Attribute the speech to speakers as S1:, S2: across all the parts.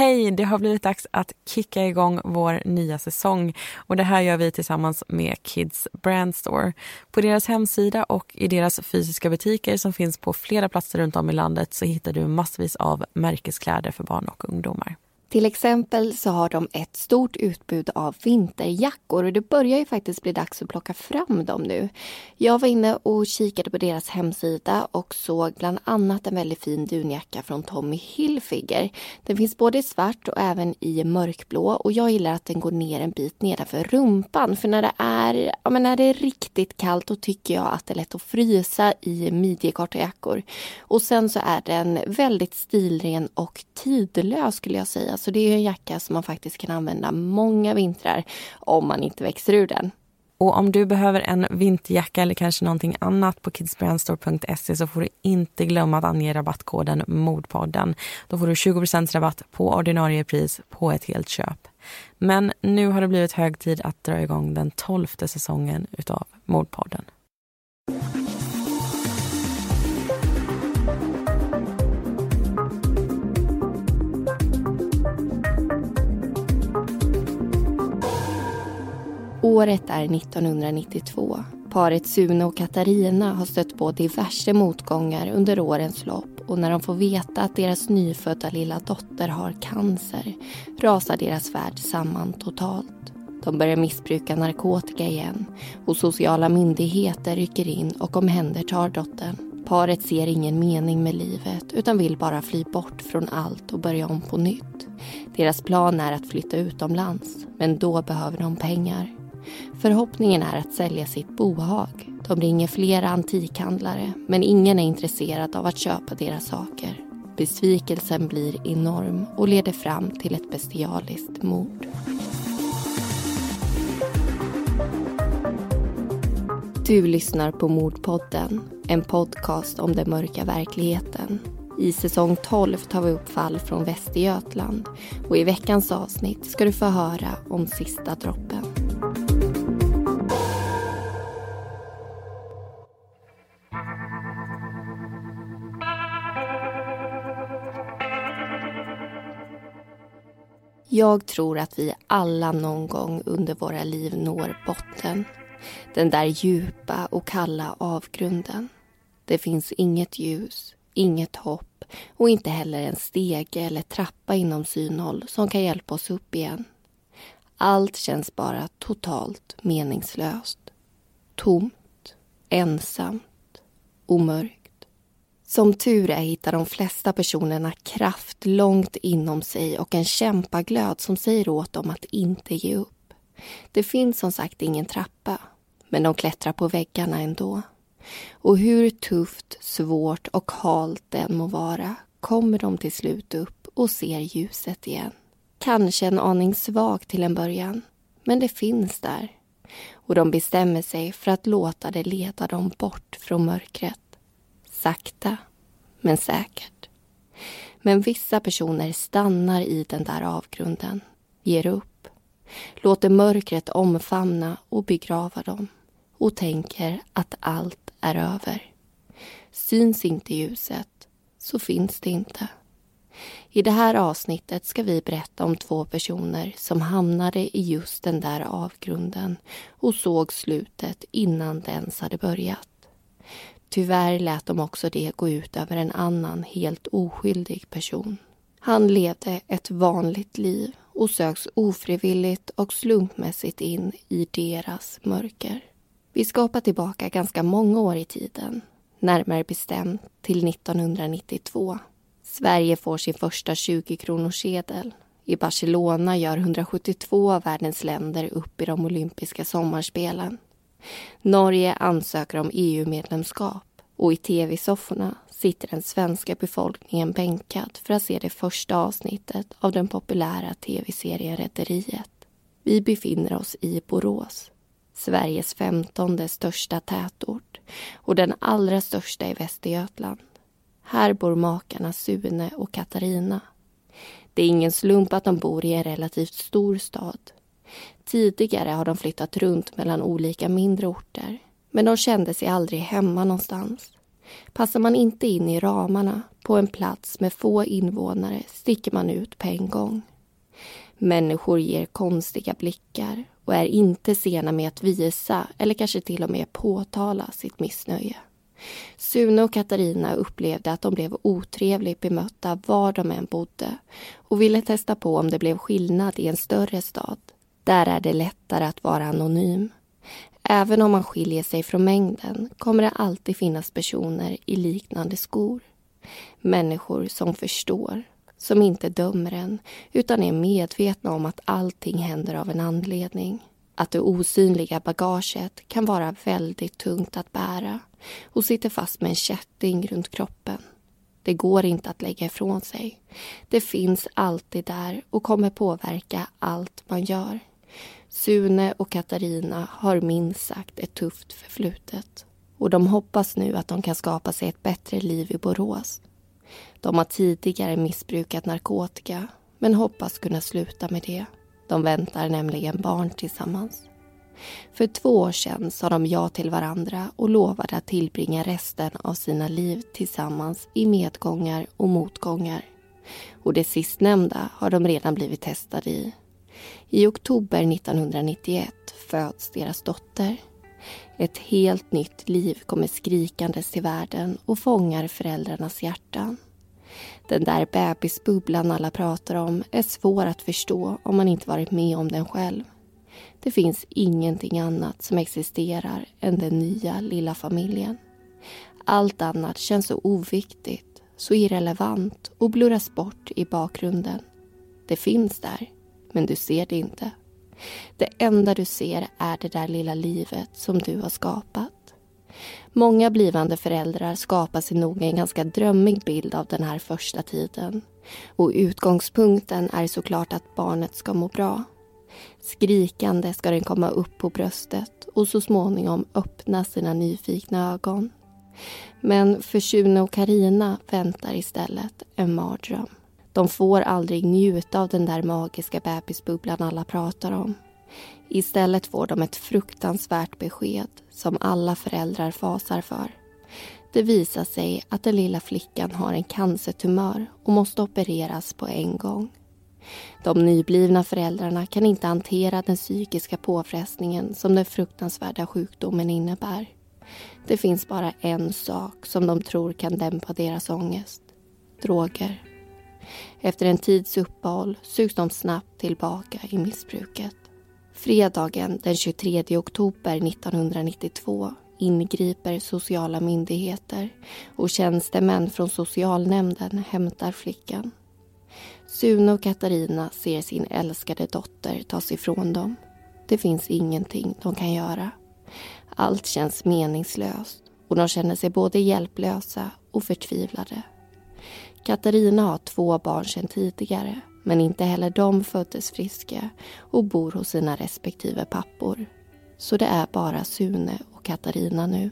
S1: Hej! Det har blivit dags att kicka igång vår nya säsong. Och Det här gör vi tillsammans med Kids Brand Store. På deras hemsida och i deras fysiska butiker som finns på flera platser runt om i landet så hittar du massvis av märkeskläder för barn och ungdomar.
S2: Till exempel så har de ett stort utbud av vinterjackor och det börjar ju faktiskt bli dags att plocka fram dem nu. Jag var inne och kikade på deras hemsida och såg bland annat en väldigt fin dunjacka från Tommy Hilfiger. Den finns både i svart och även i mörkblå och jag gillar att den går ner en bit nedanför rumpan för när det är, ja, men när det är riktigt kallt då tycker jag att det är lätt att frysa i midjekorta jackor. Och sen så är den väldigt stilren och tidlös skulle jag säga så det är en jacka som man faktiskt kan använda många vintrar om man inte växer ur den.
S1: Och om du behöver en vinterjacka eller kanske någonting annat på kidsbrandstore.se så får du inte glömma att ange rabattkoden MODPODDEN. Då får du 20 rabatt på ordinarie pris på ett helt köp. Men nu har det blivit hög tid att dra igång den tolfte säsongen utav Mordpodden.
S2: Året är 1992. Paret Sune och Katarina har stött på diverse motgångar under årens lopp och när de får veta att deras nyfödda lilla dotter har cancer rasar deras värld samman totalt. De börjar missbruka narkotika igen och sociala myndigheter rycker in och omhändertar dottern. Paret ser ingen mening med livet utan vill bara fly bort från allt och börja om på nytt. Deras plan är att flytta utomlands, men då behöver de pengar. Förhoppningen är att sälja sitt bohag. De ringer flera antikhandlare men ingen är intresserad av att köpa deras saker. Besvikelsen blir enorm och leder fram till ett bestialiskt mord. Du lyssnar på Mordpodden, en podcast om den mörka verkligheten. I säsong 12 tar vi upp fall från Västergötland och i veckans avsnitt ska du få höra om sista droppen. Jag tror att vi alla någon gång under våra liv når botten. Den där djupa och kalla avgrunden. Det finns inget ljus, inget hopp och inte heller en stege eller trappa inom synhåll som kan hjälpa oss upp igen. Allt känns bara totalt meningslöst. Tomt, ensamt och mörkt. Som tur är hittar de flesta personerna kraft långt inom sig och en kämpaglöd som säger åt dem att inte ge upp. Det finns som sagt ingen trappa, men de klättrar på väggarna ändå. Och hur tufft, svårt och halt det än må vara kommer de till slut upp och ser ljuset igen. Kanske en aning svag till en början, men det finns där. Och de bestämmer sig för att låta det leda dem bort från mörkret. Sakta, men säkert. Men vissa personer stannar i den där avgrunden, ger upp, låter mörkret omfamna och begrava dem och tänker att allt är över. Syns inte ljuset, så finns det inte. I det här avsnittet ska vi berätta om två personer som hamnade i just den där avgrunden och såg slutet innan det ens hade börjat. Tyvärr lät de också det gå ut över en annan helt oskyldig person. Han levde ett vanligt liv och söks ofrivilligt och slumpmässigt in i deras mörker. Vi ska hoppa tillbaka ganska många år i tiden, närmare bestämt till 1992. Sverige får sin första 20-kronorssedel. I Barcelona gör 172 av världens länder upp i de olympiska sommarspelen. Norge ansöker om EU-medlemskap och i tv-sofforna sitter den svenska befolkningen bänkad för att se det första avsnittet av den populära tv-serien Rederiet. Vi befinner oss i Borås, Sveriges femtonde största tätort och den allra största i Västergötland. Här bor makarna Sune och Katarina. Det är ingen slump att de bor i en relativt stor stad. Tidigare har de flyttat runt mellan olika mindre orter men de kände sig aldrig hemma någonstans. Passar man inte in i ramarna på en plats med få invånare sticker man ut på en gång. Människor ger konstiga blickar och är inte sena med att visa eller kanske till och med påtala sitt missnöje. Sune och Katarina upplevde att de blev otrevligt bemötta var de än bodde och ville testa på om det blev skillnad i en större stad. Där är det lättare att vara anonym. Även om man skiljer sig från mängden kommer det alltid finnas personer i liknande skor. Människor som förstår, som inte dömer en utan är medvetna om att allting händer av en anledning. Att det osynliga bagaget kan vara väldigt tungt att bära och sitter fast med en kätting runt kroppen. Det går inte att lägga ifrån sig. Det finns alltid där och kommer påverka allt man gör. Sune och Katarina har minst sagt ett tufft förflutet och de hoppas nu att de kan skapa sig ett bättre liv i Borås. De har tidigare missbrukat narkotika men hoppas kunna sluta med det. De väntar nämligen barn tillsammans. För två år sedan sa de ja till varandra och lovade att tillbringa resten av sina liv tillsammans i medgångar och motgångar. Och det sistnämnda har de redan blivit testade i. I oktober 1991 föds deras dotter. Ett helt nytt liv kommer skrikandes till världen och fångar föräldrarnas hjärtan. Den där bebisbubblan alla pratar om är svår att förstå om man inte varit med om den själv. Det finns ingenting annat som existerar än den nya lilla familjen. Allt annat känns så oviktigt, så irrelevant och blurras bort i bakgrunden. Det finns där, men du ser det inte. Det enda du ser är det där lilla livet som du har skapat. Många blivande föräldrar skapar sig nog en ganska drömmig bild av den här första tiden. Och utgångspunkten är såklart att barnet ska må bra. Skrikande ska den komma upp på bröstet och så småningom öppna sina nyfikna ögon. Men för Sune och Karina väntar istället en mardröm. De får aldrig njuta av den där magiska bebisbubblan alla pratar om. Istället får de ett fruktansvärt besked som alla föräldrar fasar för. Det visar sig att den lilla flickan har en cancertumör och måste opereras på en gång. De nyblivna föräldrarna kan inte hantera den psykiska påfrestningen som den fruktansvärda sjukdomen innebär. Det finns bara en sak som de tror kan dämpa deras ångest. Droger. Efter en tids uppehåll sugs de snabbt tillbaka i missbruket. Fredagen den 23 oktober 1992 ingriper sociala myndigheter och tjänstemän från socialnämnden hämtar flickan. Sune och Katarina ser sin älskade dotter tas ifrån dem. Det finns ingenting de kan göra. Allt känns meningslöst och de känner sig både hjälplösa och förtvivlade. Katarina har två barn sedan tidigare men inte heller de föddes friska och bor hos sina respektive pappor. Så det är bara Sune och Katarina nu.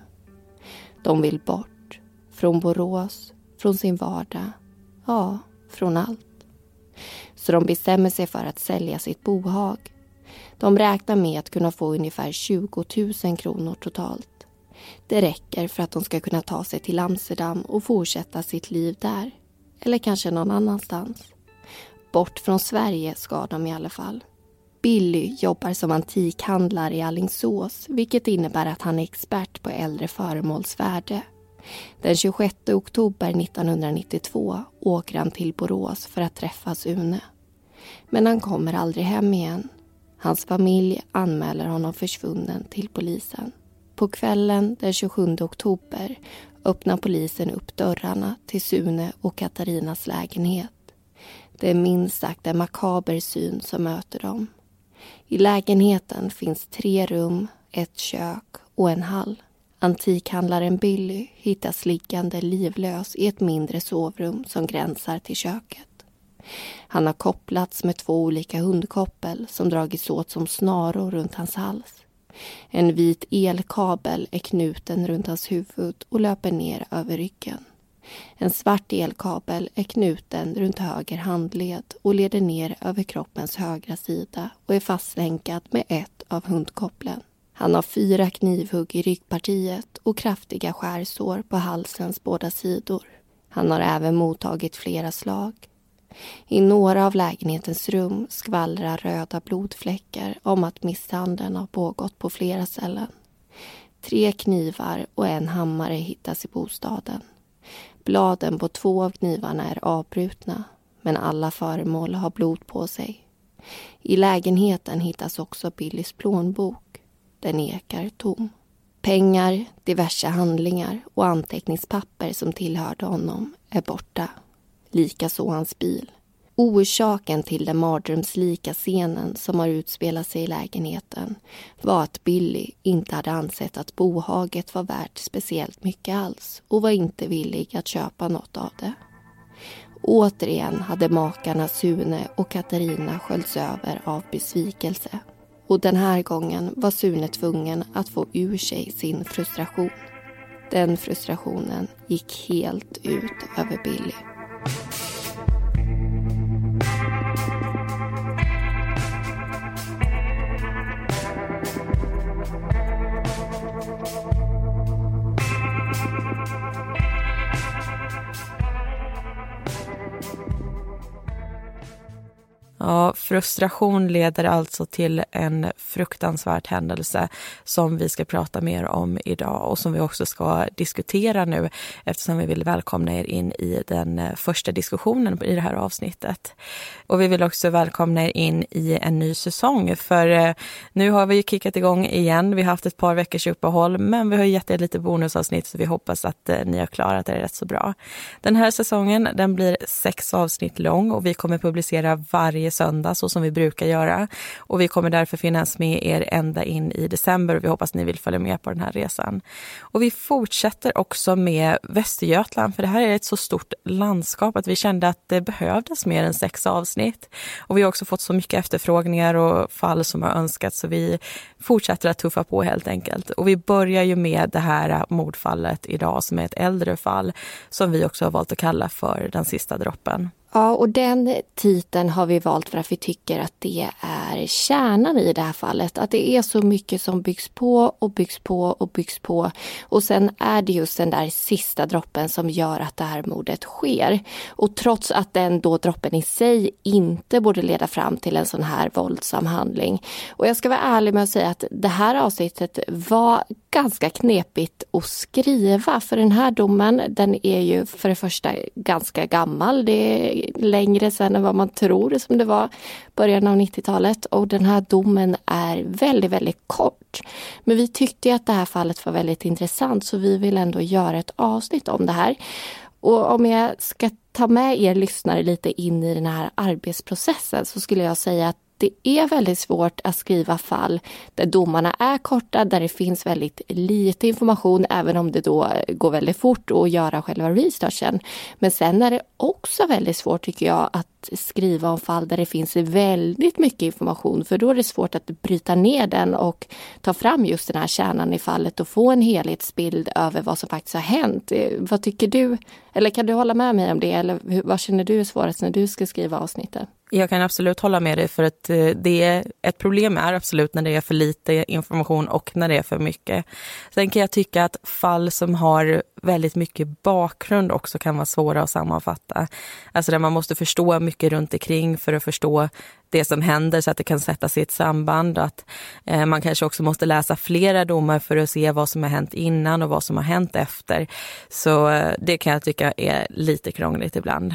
S2: De vill bort. Från Borås, från sin vardag. Ja, från allt. Så de bestämmer sig för att sälja sitt bohag. De räknar med att kunna få ungefär 20 000 kronor totalt. Det räcker för att de ska kunna ta sig till Amsterdam och fortsätta sitt liv där. Eller kanske någon annanstans. Bort från Sverige ska de i alla fall. Billy jobbar som antikhandlare i Allingsås vilket innebär att han är expert på äldre föremåls värde. Den 26 oktober 1992 åker han till Borås för att träffa Sune. Men han kommer aldrig hem igen. Hans familj anmäler honom försvunnen till polisen. På kvällen den 27 oktober öppnar polisen upp dörrarna till Sune och Katarinas lägenhet. Det är minst sagt en makaber syn som möter dem. I lägenheten finns tre rum, ett kök och en hall. Antikhandlaren Billy hittas liggande livlös i ett mindre sovrum som gränsar till köket. Han har kopplats med två olika hundkoppel som dragits åt som snaror runt hans hals. En vit elkabel är knuten runt hans huvud och löper ner över ryggen. En svart elkabel är knuten runt höger handled och leder ner över kroppens högra sida och är fastlänkad med ett av hundkopplen. Han har fyra knivhugg i ryggpartiet och kraftiga skärsår på halsens båda sidor. Han har även mottagit flera slag. I några av lägenhetens rum skvallrar röda blodfläckar om att misshandeln har pågått på flera ställen. Tre knivar och en hammare hittas i bostaden. Bladen på två av knivarna är avbrutna men alla föremål har blod på sig. I lägenheten hittas också Billys plånbok. Den ekar tom. Pengar, diverse handlingar och anteckningspapper som tillhörde honom är borta. Likaså hans bil. Orsaken till den mardrömslika scenen som har utspelat sig i lägenheten var att Billy inte hade ansett att bohaget var värt speciellt mycket alls och var inte villig att köpa något av det. Återigen hade makarna Sune och Katarina sköljts över av besvikelse. Och den här gången var Sune tvungen att få ur sig sin frustration. Den frustrationen gick helt ut över Billy.
S1: we Ja, frustration leder alltså till en fruktansvärd händelse som vi ska prata mer om idag och som vi också ska diskutera nu eftersom vi vill välkomna er in i den eh, första diskussionen i det här avsnittet. Och vi vill också välkomna er in i en ny säsong för eh, nu har vi ju kickat igång igen. Vi har haft ett par veckors uppehåll men vi har gett er lite bonusavsnitt så vi hoppas att eh, ni har klarat er rätt så bra. Den här säsongen den blir sex avsnitt lång och vi kommer publicera varje söndag så som vi brukar göra. Och vi kommer därför finnas med er ända in i december och vi hoppas ni vill följa med på den här resan. Och vi fortsätter också med Västergötland för det här är ett så stort landskap att vi kände att det behövdes mer än sex avsnitt. Och vi har också fått så mycket efterfrågningar och fall som har önskats så vi fortsätter att tuffa på helt enkelt. Och vi börjar ju med det här mordfallet idag som är ett äldre fall som vi också har valt att kalla för den sista droppen.
S2: Ja, och den titeln har vi valt för att vi tycker att det är kärnan i det här fallet. Att det är så mycket som byggs på och byggs på och byggs på. Och sen är det just den där sista droppen som gör att det här mordet sker. Och trots att den då droppen i sig inte borde leda fram till en sån här våldsam handling. Och jag ska vara ärlig med att säga att det här avsnittet var ganska knepigt att skriva. För den här domen, den är ju för det första ganska gammal. Det längre sedan än vad man tror som det var början av 90-talet och den här domen är väldigt, väldigt kort. Men vi tyckte att det här fallet var väldigt intressant så vi vill ändå göra ett avsnitt om det här. Och om jag ska ta med er lyssnare lite in i den här arbetsprocessen så skulle jag säga att det är väldigt svårt att skriva fall där domarna är korta, där det finns väldigt lite information, även om det då går väldigt fort att göra själva researchen. Men sen är det också väldigt svårt tycker jag att skriva om fall där det finns väldigt mycket information, för då är det svårt att bryta ner den och ta fram just den här kärnan i fallet och få en helhetsbild över vad som faktiskt har hänt. Eh, vad tycker du? Eller kan du hålla med mig om det? Eller vad känner du är svårast när du ska skriva avsnittet?
S1: Jag kan absolut hålla med dig för att eh, det är, ett problem är absolut när det är för lite information och när det är för mycket. Sen kan jag tycka att fall som har väldigt mycket bakgrund också kan vara svåra att sammanfatta. Alltså där man måste förstå mycket runt omkring för att förstå det som händer så att det kan sättas i ett samband. Att eh, man kanske också måste läsa flera domar för att se vad som har hänt innan och vad som har hänt efter. Så eh, det kan jag tycka är lite krångligt ibland.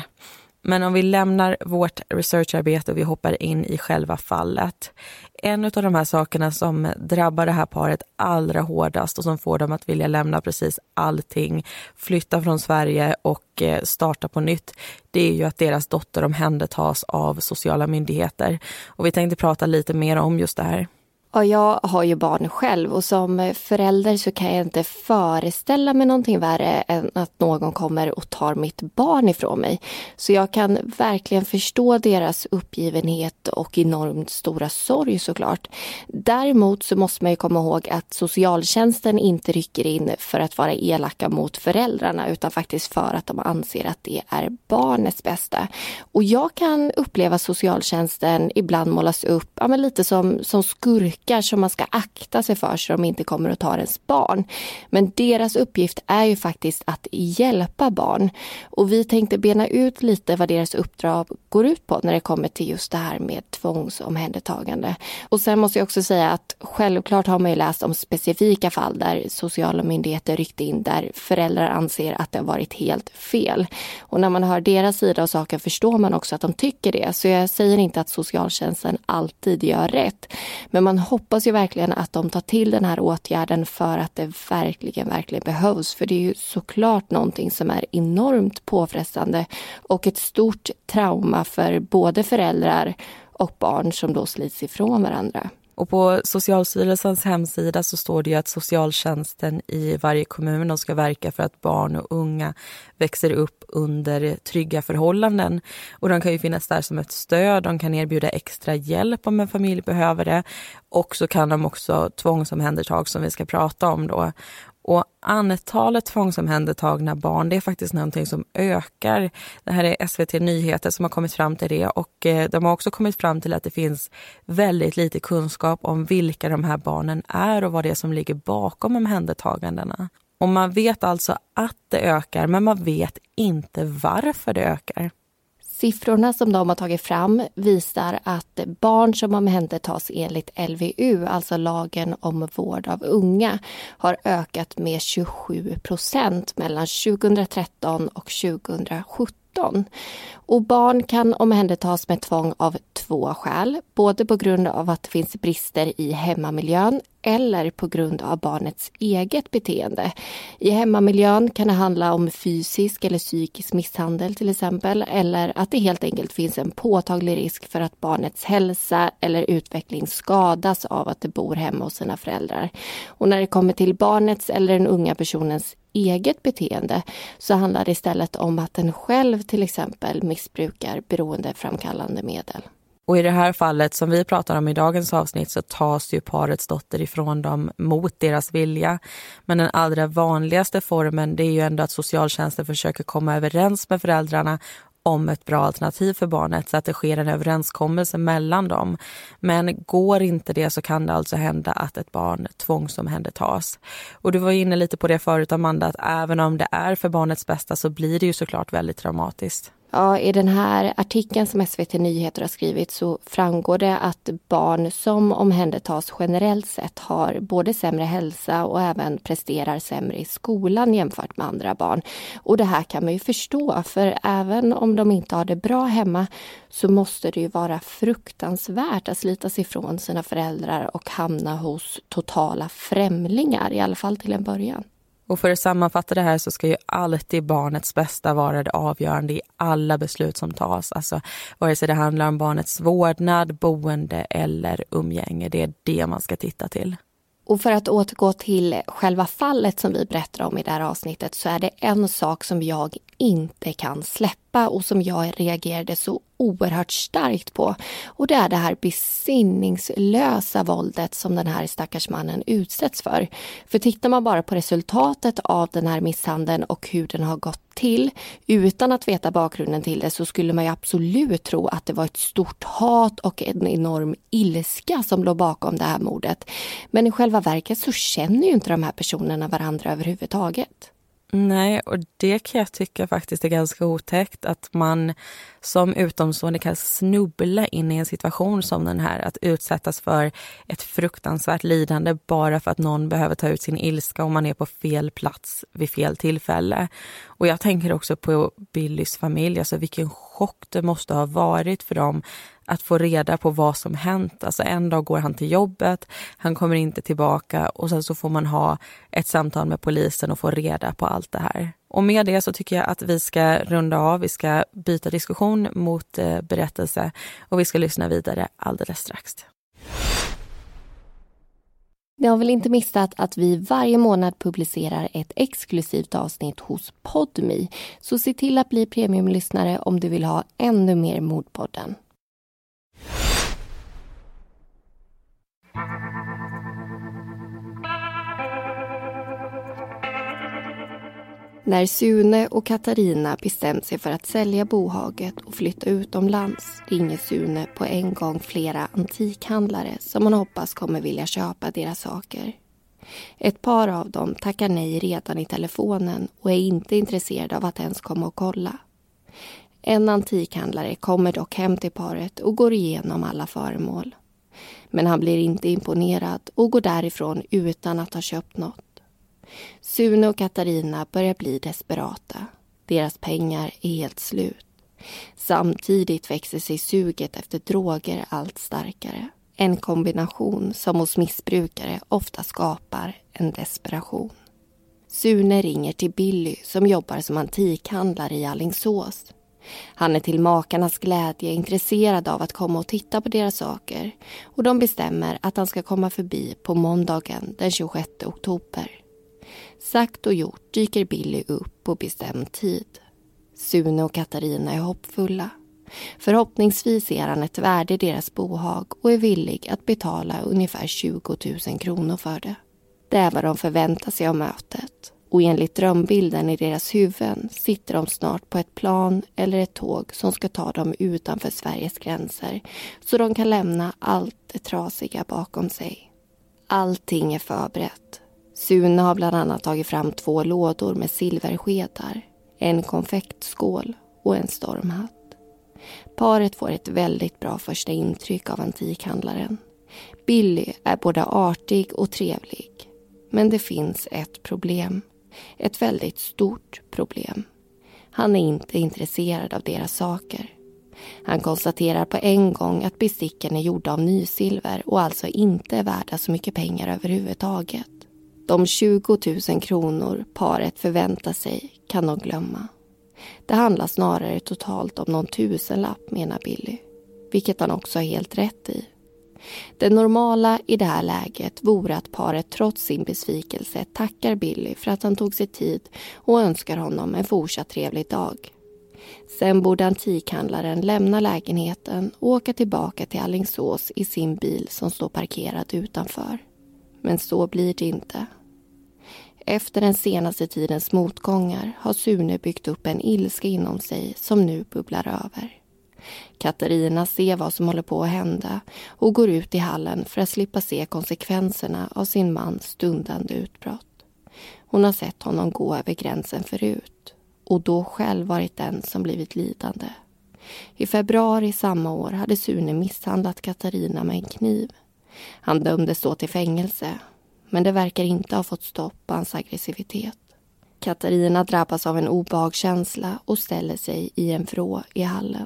S1: Men om vi lämnar vårt researcharbete och vi hoppar in i själva fallet. En av de här sakerna som drabbar det här paret allra hårdast och som får dem att vilja lämna precis allting, flytta från Sverige och eh, starta på nytt, det är ju att deras dotter omhändertas av sociala myndigheter. Och vi tänkte prata lite mer om just det här.
S2: Och jag har ju barn själv och som förälder så kan jag inte föreställa mig någonting värre än att någon kommer och tar mitt barn ifrån mig. Så jag kan verkligen förstå deras uppgivenhet och enormt stora sorg såklart. Däremot så måste man ju komma ihåg att socialtjänsten inte rycker in för att vara elaka mot föräldrarna utan faktiskt för att de anser att det är barnets bästa. Och jag kan uppleva socialtjänsten ibland målas upp ja, men lite som, som skurk prickar som man ska akta sig för så de inte kommer och tar ens barn. Men deras uppgift är ju faktiskt att hjälpa barn. Och vi tänkte bena ut lite vad deras uppdrag går ut på när det kommer till just det här med tvångsomhändertagande. Och sen måste jag också säga att självklart har man ju läst om specifika fall där sociala myndigheter ryckte in där föräldrar anser att det har varit helt fel. Och när man hör deras sida av saken förstår man också att de tycker det. Så jag säger inte att socialtjänsten alltid gör rätt. Men man hoppas ju verkligen att de tar till den här åtgärden för att det verkligen, verkligen behövs. För det är ju såklart någonting som är enormt påfrestande och ett stort trauma för både föräldrar och barn som då slits ifrån varandra.
S1: Och på Socialstyrelsens hemsida så står det ju att socialtjänsten i varje kommun ska verka för att barn och unga växer upp under trygga förhållanden. Och de kan ju finnas där som ett stöd, de kan erbjuda extra hjälp om en familj behöver det. Och så kan de också tvångsomhändertag som vi ska prata om då. Och antalet tvångsomhändertagna barn, det är faktiskt någonting som ökar. Det här är SVT Nyheter som har kommit fram till det och eh, de har också kommit fram till att det finns väldigt lite kunskap om vilka de här barnen är och vad det är som ligger bakom omhändertagandena. Och man vet alltså att det ökar, men man vet inte varför det ökar.
S2: Siffrorna som de har tagit fram visar att barn som omhändertas enligt LVU, alltså lagen om vård av unga, har ökat med 27 procent mellan 2013 och 2017. Och barn kan omhändertas med tvång av två skäl. Både på grund av att det finns brister i hemmamiljön eller på grund av barnets eget beteende. I hemmamiljön kan det handla om fysisk eller psykisk misshandel till exempel eller att det helt enkelt finns en påtaglig risk för att barnets hälsa eller utveckling skadas av att det bor hemma hos sina föräldrar. Och när det kommer till barnets eller den unga personens eget beteende så handlar det istället om att den själv till exempel missbrukar beroendeframkallande medel.
S1: Och i det här fallet som vi pratar om i dagens avsnitt så tas ju parets dotter ifrån dem mot deras vilja. Men den allra vanligaste formen det är ju ändå att socialtjänsten försöker komma överens med föräldrarna om ett bra alternativ för barnet så att det sker en överenskommelse mellan dem. Men går inte det så kan det alltså hända att ett barn tvångsomhändertas. Och du var inne lite på det förut Amanda, att även om det är för barnets bästa så blir det ju såklart väldigt traumatiskt.
S2: Ja, I den här artikeln som SVT Nyheter har skrivit så framgår det att barn som omhändertas generellt sett har både sämre hälsa och även presterar sämre i skolan jämfört med andra barn. Och det här kan man ju förstå, för även om de inte har det bra hemma så måste det ju vara fruktansvärt att slitas ifrån sina föräldrar och hamna hos totala främlingar, i alla fall till en början.
S1: Och för att sammanfatta det här så ska ju alltid barnets bästa vara det avgörande i alla beslut som tas. Alltså vare sig det handlar om barnets vårdnad, boende eller umgänge. Det är det man ska titta till.
S2: Och för att återgå till själva fallet som vi berättar om i det här avsnittet så är det en sak som jag inte kan släppa och som jag reagerade så oerhört starkt på. Och det är det här besinningslösa våldet som den här stackars mannen utsätts för. För tittar man bara på resultatet av den här misshandeln och hur den har gått till utan att veta bakgrunden till det så skulle man ju absolut tro att det var ett stort hat och en enorm ilska som låg bakom det här mordet. Men i själva verket så känner ju inte de här personerna varandra överhuvudtaget.
S1: Nej, och det kan jag tycka faktiskt är ganska otäckt att man som utomstående kan snubbla in i en situation som den här. Att utsättas för ett fruktansvärt lidande bara för att någon behöver ta ut sin ilska om man är på fel plats vid fel tillfälle. Och jag tänker också på Billys familj, alltså vilken chock det måste ha varit för dem att få reda på vad som hänt. Alltså en dag går han till jobbet, han kommer inte tillbaka och sen så får man ha ett samtal med polisen och få reda på allt det här. Och med det så tycker jag att vi ska runda av, vi ska byta diskussion mot eh, berättelse och vi ska lyssna vidare alldeles strax.
S2: Ni har väl inte missat att vi varje månad publicerar ett exklusivt avsnitt hos Podmi. Så se till att bli premiumlyssnare om du vill ha ännu mer Mordpodden. När Sune och Katarina bestämt sig för att sälja bohaget och flytta utomlands ringer Sune på en gång flera antikhandlare som han hoppas kommer vilja köpa deras saker. Ett par av dem tackar nej redan i telefonen och är inte intresserade av att ens komma och kolla. En antikhandlare kommer dock hem till paret och går igenom alla föremål. Men han blir inte imponerad och går därifrån utan att ha köpt något. Sune och Katarina börjar bli desperata. Deras pengar är helt slut. Samtidigt växer sig suget efter droger allt starkare. En kombination som hos missbrukare ofta skapar en desperation. Sune ringer till Billy som jobbar som antikhandlare i Allingsås. Han är till makarnas glädje intresserad av att komma och titta på deras saker och de bestämmer att han ska komma förbi på måndagen den 26 oktober. Sagt och gjort dyker Billy upp på bestämd tid. Sune och Katarina är hoppfulla. Förhoppningsvis ser han ett värde i deras bohag och är villig att betala ungefär 20 000 kronor för det. Det är vad de förväntar sig av mötet. Och enligt drömbilden i deras huvuden sitter de snart på ett plan eller ett tåg som ska ta dem utanför Sveriges gränser så de kan lämna allt det trasiga bakom sig. Allting är förberett. Sune har bland annat tagit fram två lådor med silverskedar, en konfektskål och en stormhatt. Paret får ett väldigt bra första intryck av antikhandlaren. Billy är både artig och trevlig. Men det finns ett problem. Ett väldigt stort problem. Han är inte intresserad av deras saker. Han konstaterar på en gång att besticken är gjorda av nysilver och alltså inte är värda så mycket pengar överhuvudtaget. De 20 000 kronor paret förväntar sig kan de glömma. Det handlar snarare totalt om någon tusenlapp, menar Billy. Vilket han också har helt rätt i. Det normala i det här läget vore att paret trots sin besvikelse tackar Billy för att han tog sig tid och önskar honom en fortsatt trevlig dag. Sen borde antikhandlaren lämna lägenheten och åka tillbaka till Allingsås i sin bil som står parkerad utanför. Men så blir det inte. Efter den senaste tidens motgångar har Sune byggt upp en ilska inom sig som nu bubblar över. Katarina ser vad som håller på att hända och går ut i hallen för att slippa se konsekvenserna av sin mans stundande utbrott. Hon har sett honom gå över gränsen förut och då själv varit den som blivit lidande. I februari samma år hade Sune misshandlat Katarina med en kniv. Han dömdes då till fängelse men det verkar inte ha fått stopp på hans aggressivitet. Katarina drabbas av en obehagskänsla och ställer sig i en vrå i hallen.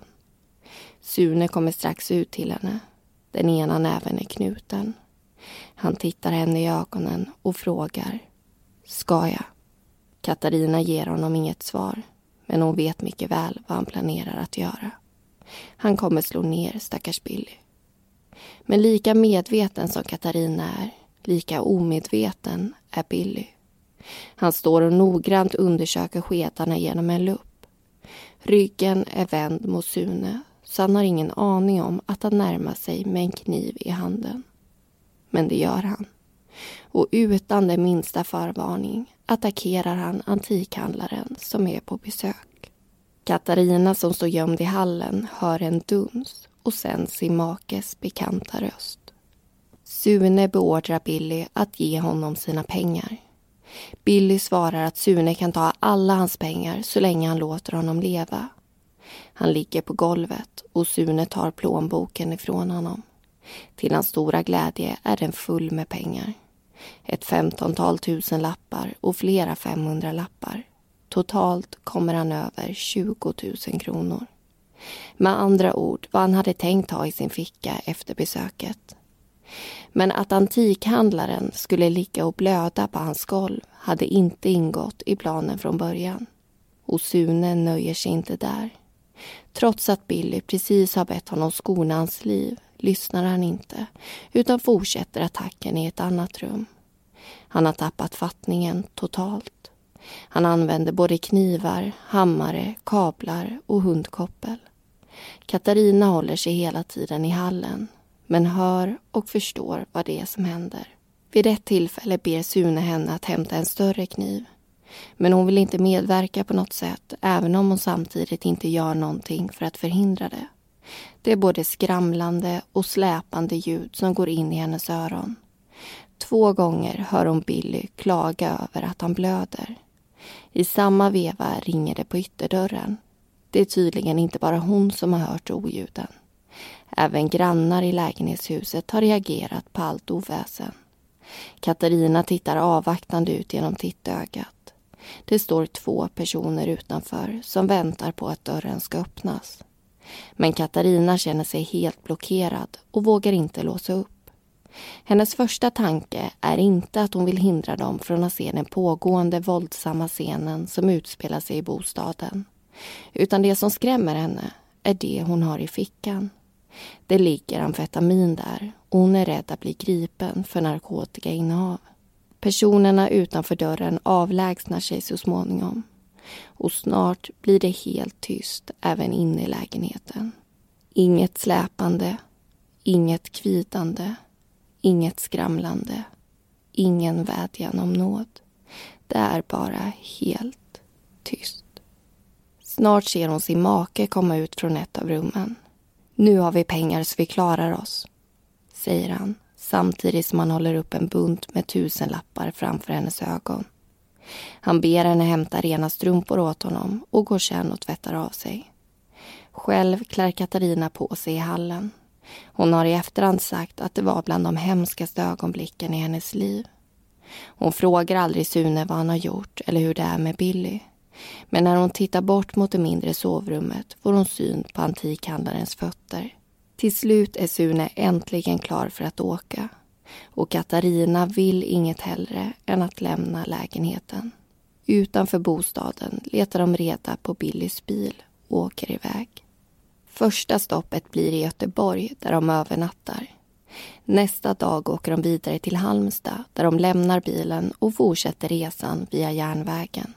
S2: Sune kommer strax ut till henne. Den ena näven är knuten. Han tittar henne i ögonen och frågar. Ska jag? Katarina ger honom inget svar, men hon vet mycket väl vad han planerar att göra. Han kommer slå ner stackars Billy. Men lika medveten som Katarina är, lika omedveten är Billy. Han står och noggrant undersöker skedarna genom en lupp. Ryggen är vänd mot Sune så han har ingen aning om att han närmar sig med en kniv i handen. Men det gör han. Och utan den minsta förvarning attackerar han antikhandlaren som är på besök. Katarina som står gömd i hallen hör en duns och sen sin makes bekanta röst. Sune beordrar Billy att ge honom sina pengar. Billy svarar att Sune kan ta alla hans pengar så länge han låter honom leva. Han ligger på golvet och Sune tar plånboken ifrån honom. Till hans stora glädje är den full med pengar. Ett femtontal tusen lappar och flera 500 lappar. Totalt kommer han över 20 000 kronor. Med andra ord vad han hade tänkt ha i sin ficka efter besöket. Men att antikhandlaren skulle ligga och blöda på hans golv hade inte ingått i planen från början. Och Sune nöjer sig inte där. Trots att Billy precis har bett honom skona hans liv lyssnar han inte utan fortsätter attacken i ett annat rum. Han har tappat fattningen totalt. Han använder både knivar, hammare, kablar och hundkoppel. Katarina håller sig hela tiden i hallen men hör och förstår vad det är som händer. Vid ett tillfälle ber Sune henne att hämta en större kniv. Men hon vill inte medverka på något sätt även om hon samtidigt inte gör någonting för att förhindra det. Det är både skramlande och släpande ljud som går in i hennes öron. Två gånger hör hon Billy klaga över att han blöder. I samma veva ringer det på ytterdörren. Det är tydligen inte bara hon som har hört oljuden. Även grannar i lägenhetshuset har reagerat på allt oväsen. Katarina tittar avvaktande ut genom tittögat. Det står två personer utanför som väntar på att dörren ska öppnas. Men Katarina känner sig helt blockerad och vågar inte låsa upp. Hennes första tanke är inte att hon vill hindra dem från att se den pågående våldsamma scenen som utspelar sig i bostaden. Utan det som skrämmer henne är det hon har i fickan. Det ligger amfetamin där och hon är rädd att bli gripen för narkotikainnehav. Personerna utanför dörren avlägsnar sig så småningom och snart blir det helt tyst även inne i lägenheten. Inget släpande, inget kvidande, inget skramlande, ingen vädjan om nåd. Det är bara helt tyst. Snart ser hon sin make komma ut från ett av rummen. Nu har vi pengar så vi klarar oss, säger han samtidigt som han håller upp en bunt med tusenlappar framför hennes ögon. Han ber henne hämta rena strumpor åt honom och går sen och tvättar av sig. Själv klär Katarina på sig i hallen. Hon har i efterhand sagt att det var bland de hemskaste ögonblicken i hennes liv. Hon frågar aldrig Sune vad han har gjort eller hur det är med Billy. Men när hon tittar bort mot det mindre sovrummet får hon syn på antikhandlarens fötter. Till slut är Sune äntligen klar för att åka och Katarina vill inget hellre än att lämna lägenheten. Utanför bostaden letar de reda på Billys bil och åker iväg. Första stoppet blir i Göteborg där de övernattar. Nästa dag åker de vidare till Halmstad där de lämnar bilen och fortsätter resan via järnvägen.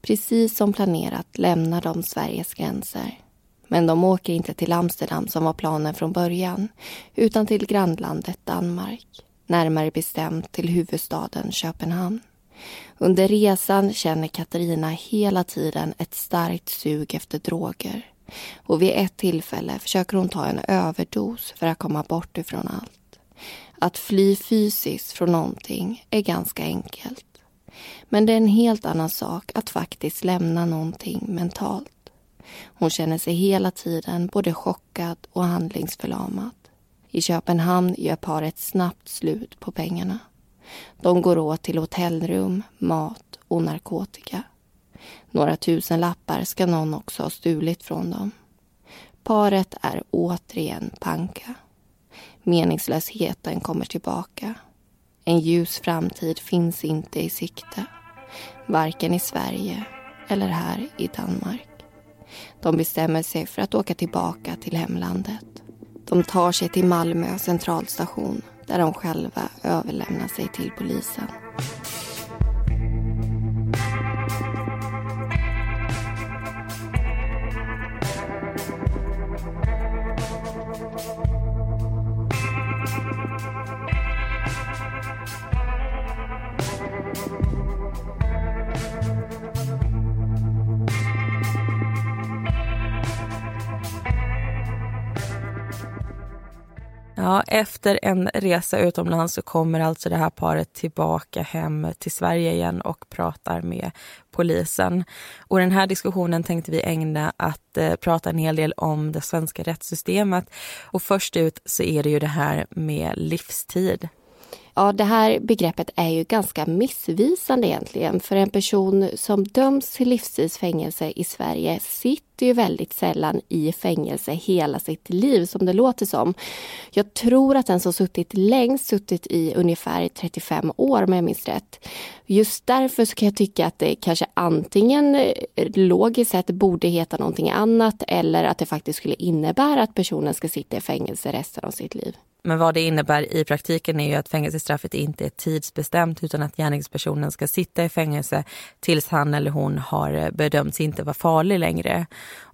S2: Precis som planerat lämnar de Sveriges gränser. Men de åker inte till Amsterdam som var planen från början utan till grannlandet Danmark. Närmare bestämt till huvudstaden Köpenhamn. Under resan känner Katarina hela tiden ett starkt sug efter droger. Och vid ett tillfälle försöker hon ta en överdos för att komma bort ifrån allt. Att fly fysiskt från någonting är ganska enkelt. Men det är en helt annan sak att faktiskt lämna någonting mentalt. Hon känner sig hela tiden både chockad och handlingsförlamad. I Köpenhamn gör paret snabbt slut på pengarna. De går åt till hotellrum, mat och narkotika. Några tusen lappar ska någon också ha stulit från dem. Paret är återigen panka. Meningslösheten kommer tillbaka. En ljus framtid finns inte i sikte. Varken i Sverige eller här i Danmark. De bestämmer sig för att åka tillbaka till hemlandet. De tar sig till Malmö centralstation där de själva överlämnar sig till polisen.
S1: Ja, efter en resa utomlands så kommer alltså det här paret tillbaka hem till Sverige igen och pratar med polisen. Och den här diskussionen tänkte vi ägna att eh, prata en hel del om det svenska rättssystemet. Och först ut så är det ju det här med livstid.
S2: Ja, det här begreppet är ju ganska missvisande egentligen. För en person som döms till livstidsfängelse i Sverige sitter ju väldigt sällan i fängelse hela sitt liv som det låter som. Jag tror att den som suttit längst suttit i ungefär 35 år om jag minns rätt. Just därför så kan jag tycka att det kanske antingen eh, logiskt sett borde heta någonting annat eller att det faktiskt skulle innebära att personen ska sitta i fängelse resten av sitt liv.
S1: Men vad det innebär i praktiken är ju att fängelsestraffet inte är tidsbestämt utan att gärningspersonen ska sitta i fängelse tills han eller hon har eh, bedömts inte vara farlig längre.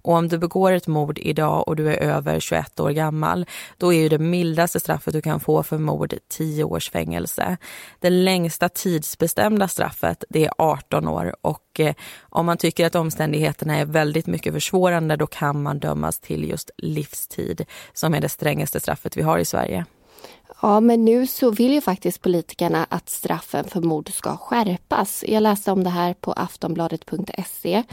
S1: Och om du begår ett mord idag och du är över 21 år gammal, då är ju det mildaste straffet du kan få för mord 10 års fängelse. Det längsta tidsbestämda straffet, det är 18 år och eh, om man tycker att omständigheterna är väldigt mycket försvårande, då kan man dömas till just livstid, som är det strängaste straffet vi har i Sverige.
S2: Ja, men nu så vill ju faktiskt politikerna att straffen för mord ska skärpas. Jag läste om det här på aftonbladet.se.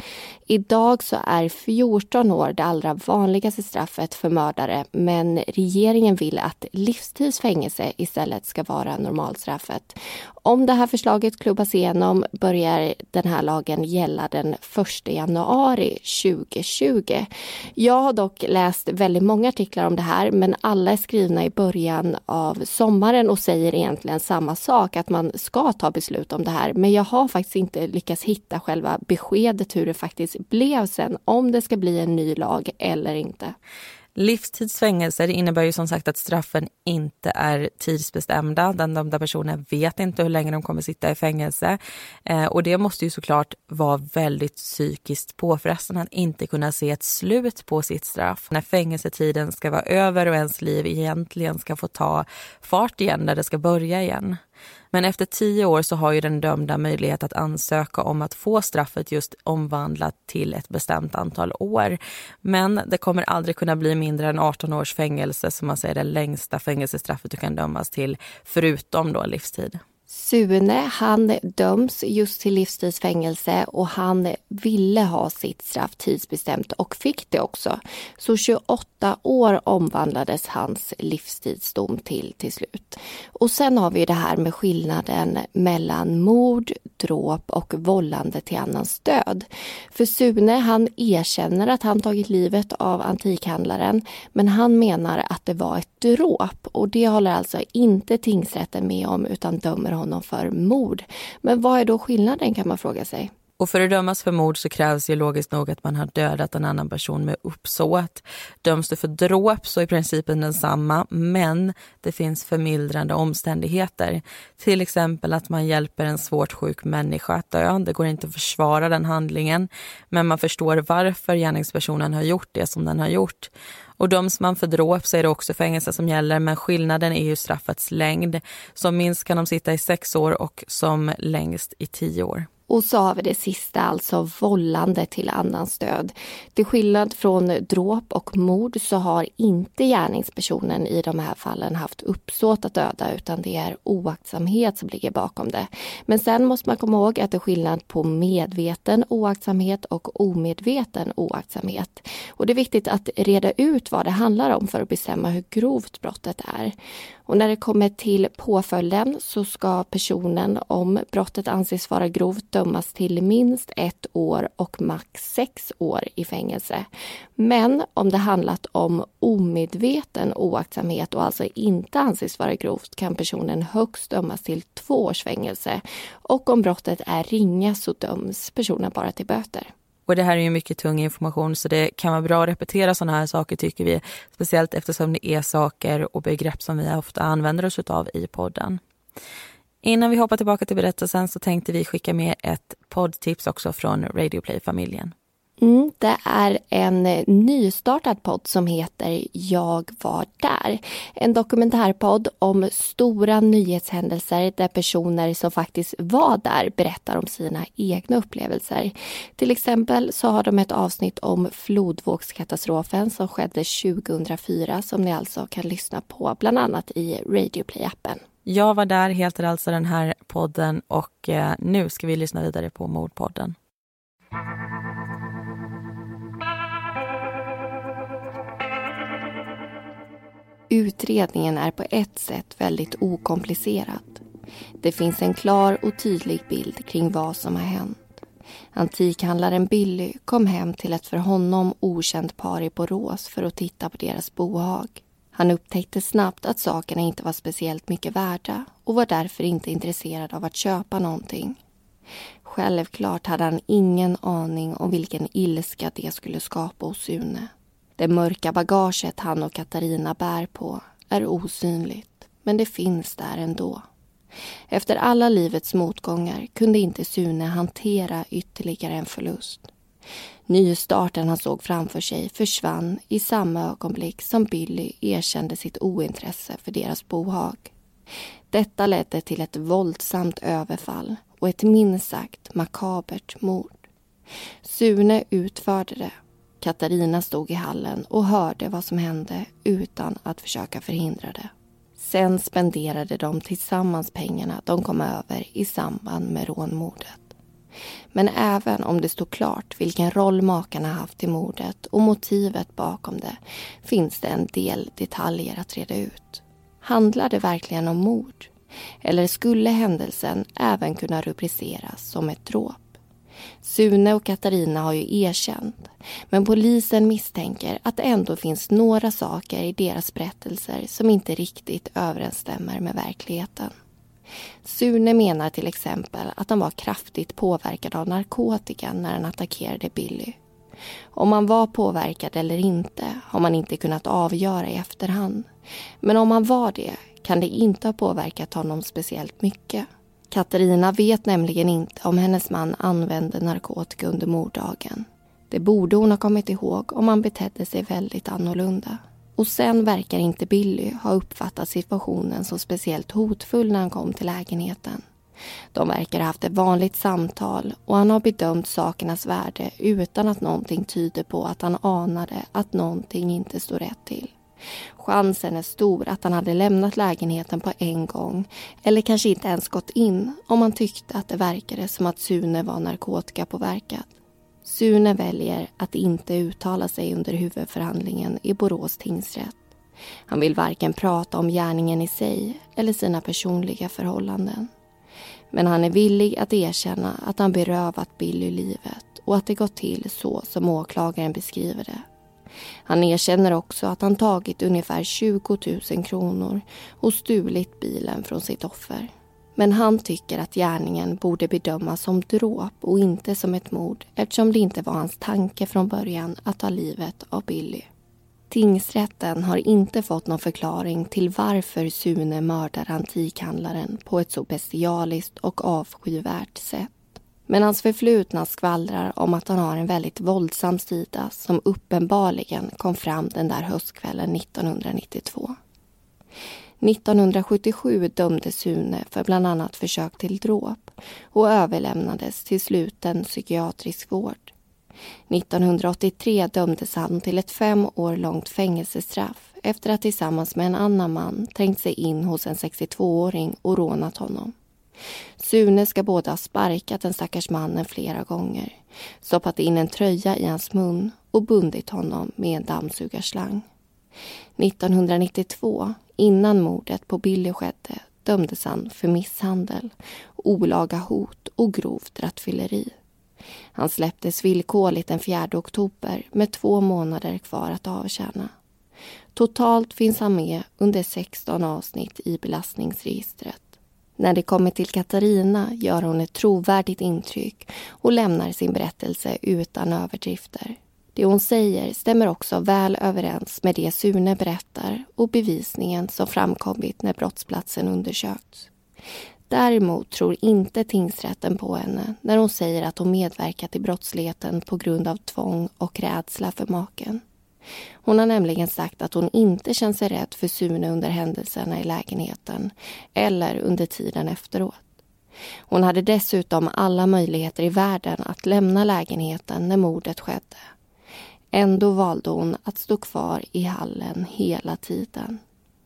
S2: Idag så är 14 år det allra vanligaste straffet för mördare men regeringen vill att livstidsfängelse istället ska vara normalstraffet. Om det här förslaget klubbas igenom börjar den här lagen gälla den 1 januari 2020. Jag har dock läst väldigt många artiklar om det här men alla är skrivna i början av sommaren och säger egentligen samma sak, att man ska ta beslut om det här. Men jag har faktiskt inte lyckats hitta själva beskedet hur det faktiskt blev sen, om det ska bli en ny lag eller inte.
S1: Livstidsfängelser innebär ju som sagt att straffen inte är tidsbestämda. Den dömda personen vet inte hur länge de kommer sitta i fängelse. Eh, och det måste ju såklart vara väldigt psykiskt påfrestande att inte kunna se ett slut på sitt straff. När fängelsetiden ska vara över och ens liv egentligen ska få ta fart igen, när det ska börja igen. Men efter tio år så har ju den dömda möjlighet att ansöka om att få straffet just omvandlat till ett bestämt antal år. Men det kommer aldrig kunna bli mindre än 18 års fängelse som man säger det längsta fängelsestraffet du kan dömas till, förutom då livstid.
S2: Sune han döms just till livstidsfängelse och han ville ha sitt straff tidsbestämt och fick det också. Så 28 år omvandlades hans livstidsdom till till slut. Och sen har vi det här med skillnaden mellan mord, dråp och vållande till annans död. För Sune han erkänner att han tagit livet av antikhandlaren men han menar att det var ett dråp och det håller alltså inte tingsrätten med om utan dömer honom för mord. Men vad är då skillnaden kan man fråga sig?
S1: Och för att dömas för mord så krävs ju logiskt nog att man har dödat en annan person med uppsåt. Döms du för dråp så är principen densamma, men det finns förmildrande omständigheter. Till exempel att man hjälper en svårt sjuk människa att dö. Det går inte att försvara den handlingen, men man förstår varför gärningspersonen har gjort det som den har gjort. Och döms man för dråp så är det också fängelse som gäller men skillnaden är ju straffets längd. Som minst kan de sitta i sex år och som längst i tio år.
S2: Och så har vi det sista, alltså vållande till annans död. Till skillnad från dråp och mord så har inte gärningspersonen i de här fallen haft uppsåt att döda utan det är oaktsamhet som ligger bakom det. Men sen måste man komma ihåg att det är skillnad på medveten oaktsamhet och omedveten oaktsamhet. Och det är viktigt att reda ut vad det handlar om för att bestämma hur grovt brottet är. Och när det kommer till påföljden så ska personen, om brottet anses vara grovt, dömas till minst ett år och max sex år i fängelse. Men om det handlat om omedveten oaktsamhet och alltså inte anses vara grovt kan personen högst dömas till två års fängelse. Och om brottet är ringa så döms personen bara till böter.
S1: Och det här är ju mycket tung information så det kan vara bra att repetera sådana här saker tycker vi. Speciellt eftersom det är saker och begrepp som vi ofta använder oss av i podden. Innan vi hoppar tillbaka till berättelsen så tänkte vi skicka med ett poddtips också från Radioplay-familjen.
S2: Mm, det är en eh, nystartad podd som heter Jag var där. En dokumentärpodd om stora nyhetshändelser där personer som faktiskt var där berättar om sina egna upplevelser. Till exempel så har de ett avsnitt om flodvågskatastrofen som skedde 2004 som ni alltså kan lyssna på bland annat i Radioplay-appen.
S1: Jag var där heter alltså den här podden och eh, nu ska vi lyssna vidare på Mordpodden.
S2: Utredningen är på ett sätt väldigt okomplicerad. Det finns en klar och tydlig bild kring vad som har hänt. Antikhandlaren Billy kom hem till ett för honom okänt par i Borås för att titta på deras bohag. Han upptäckte snabbt att sakerna inte var speciellt mycket värda och var därför inte intresserad av att köpa någonting. Självklart hade han ingen aning om vilken ilska det skulle skapa hos Sune. Det mörka bagaget han och Katarina bär på är osynligt, men det finns där ändå. Efter alla livets motgångar kunde inte Sune hantera ytterligare en förlust. Nystarten han såg framför sig försvann i samma ögonblick som Billy erkände sitt ointresse för deras bohag. Detta ledde till ett våldsamt överfall och ett minst sagt makabert mord. Sune utförde det. Katarina stod i hallen och hörde vad som hände utan att försöka förhindra det. Sen spenderade de tillsammans pengarna de kom över i samband med rånmordet. Men även om det stod klart vilken roll makarna haft i mordet och motivet bakom det finns det en del detaljer att reda ut. Handlar det verkligen om mord? Eller skulle händelsen även kunna rubriceras som ett dråp? Sune och Katarina har ju erkänt men polisen misstänker att det ändå finns några saker i deras berättelser som inte riktigt överensstämmer med verkligheten. Sune menar till exempel att han var kraftigt påverkad av narkotika när han attackerade Billy. Om han var påverkad eller inte har man inte kunnat avgöra i efterhand. Men om han var det kan det inte ha påverkat honom speciellt mycket. Katarina vet nämligen inte om hennes man använde narkotika under morddagen. Det borde hon ha kommit ihåg om han betedde sig väldigt annorlunda. Och sen verkar inte Billy ha uppfattat situationen som speciellt hotfull när han kom till lägenheten. De verkar ha haft ett vanligt samtal och han har bedömt sakernas värde utan att någonting tyder på att han anade att någonting inte stod rätt till. Chansen är stor att han hade lämnat lägenheten på en gång eller kanske inte ens gått in om han tyckte att det verkade som att Sune var narkotikapåverkad. Sune väljer att inte uttala sig under huvudförhandlingen i Borås tingsrätt. Han vill varken prata om gärningen i sig eller sina personliga förhållanden. Men han är villig att erkänna att han berövat Billy livet och att det gått till så som åklagaren beskriver det. Han erkänner också att han tagit ungefär 20 000 kronor och stulit bilen från sitt offer. Men han tycker att gärningen borde bedömas som dråp och inte som ett mord eftersom det inte var hans tanke från början att ta livet av Billy. Tingsrätten har inte fått någon förklaring till varför Sune mördar antikhandlaren på ett så bestialiskt och avskyvärt sätt. Men hans förflutna skvallrar om att han har en väldigt våldsam sida som uppenbarligen kom fram den där höstkvällen 1992. 1977 dömdes Sune för bland annat försök till dråp och överlämnades till sluten psykiatrisk vård. 1983 dömdes han till ett fem år långt fängelsestraff efter att tillsammans med en annan man trängt sig in hos en 62-åring och rånat honom. Sune ska både ha sparkat den stackars mannen flera gånger, stoppat in en tröja i hans mun och bundit honom med en dammsugarslang. 1992, innan mordet på Billy skedde, dömdes han för misshandel, olaga hot och grovt rattfylleri. Han släpptes villkorligt den 4 oktober med två månader kvar att avtjäna. Totalt finns han med under 16 avsnitt i belastningsregistret. När det kommer till Katarina gör hon ett trovärdigt intryck och lämnar sin berättelse utan överdrifter. Det hon säger stämmer också väl överens med det Sune berättar och bevisningen som framkommit när brottsplatsen undersökts. Däremot tror inte tingsrätten på henne när hon säger att hon medverkat i brottsligheten på grund av tvång och rädsla för maken. Hon har nämligen sagt att hon inte känner sig rädd för Sune under händelserna i lägenheten eller under tiden efteråt. Hon hade dessutom alla möjligheter i världen att lämna lägenheten när mordet skedde. Ändå valde hon att stå kvar i hallen hela tiden.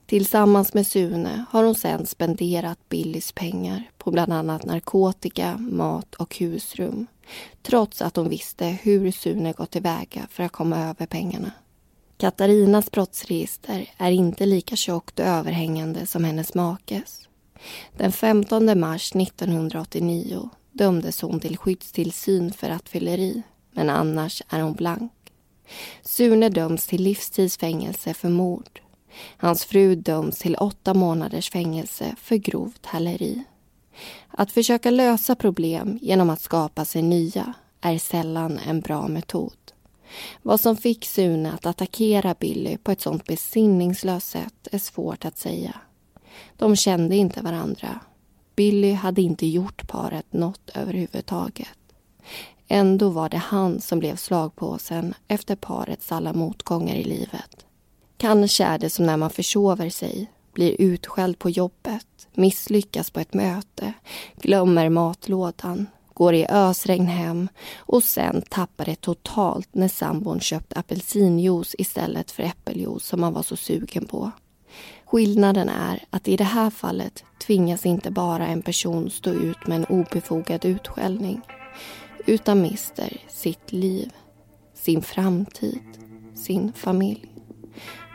S2: Tillsammans med Sune har hon sen spenderat Billys pengar på bland annat narkotika, mat och husrum trots att hon visste hur Sune gått tillväga för att komma över pengarna. Katarinas brottsregister är inte lika tjockt och överhängande som hennes makes. Den 15 mars 1989 dömdes hon till skyddstillsyn för rattfylleri, men annars är hon blank. Sune döms till livstidsfängelse för mord. Hans fru döms till åtta månaders fängelse för grovt häleri. Att försöka lösa problem genom att skapa sig nya är sällan en bra metod. Vad som fick Sune att attackera Billy på ett sånt besinningslöst sätt är svårt att säga. De kände inte varandra. Billy hade inte gjort paret något överhuvudtaget. Ändå var det han som blev slagpåsen efter parets alla motgångar i livet. Kanske är det som när man försover sig, blir utskälld på jobbet, misslyckas på ett möte, glömmer matlådan, går i ösregn hem och sen tappar det totalt när sambon köpt apelsinjuice istället för äppeljuice som han var så sugen på. Skillnaden är att i det här fallet tvingas inte bara en person stå ut med en obefogad utskällning utan mister sitt liv, sin framtid, sin familj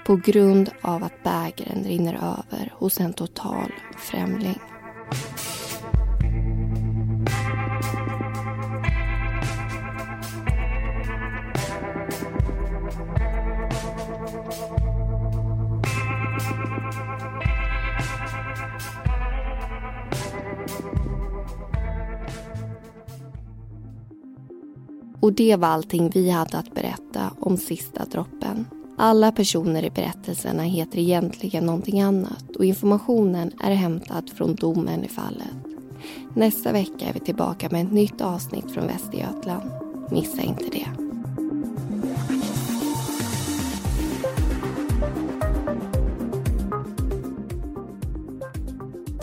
S2: på grund av att bägaren rinner över hos en total främling. Och det var allting vi hade att berätta om sista droppen. Alla personer i berättelserna heter egentligen någonting annat och informationen är hämtad från domen i fallet. Nästa vecka är vi tillbaka med ett nytt avsnitt från Västergötland. Missa inte det.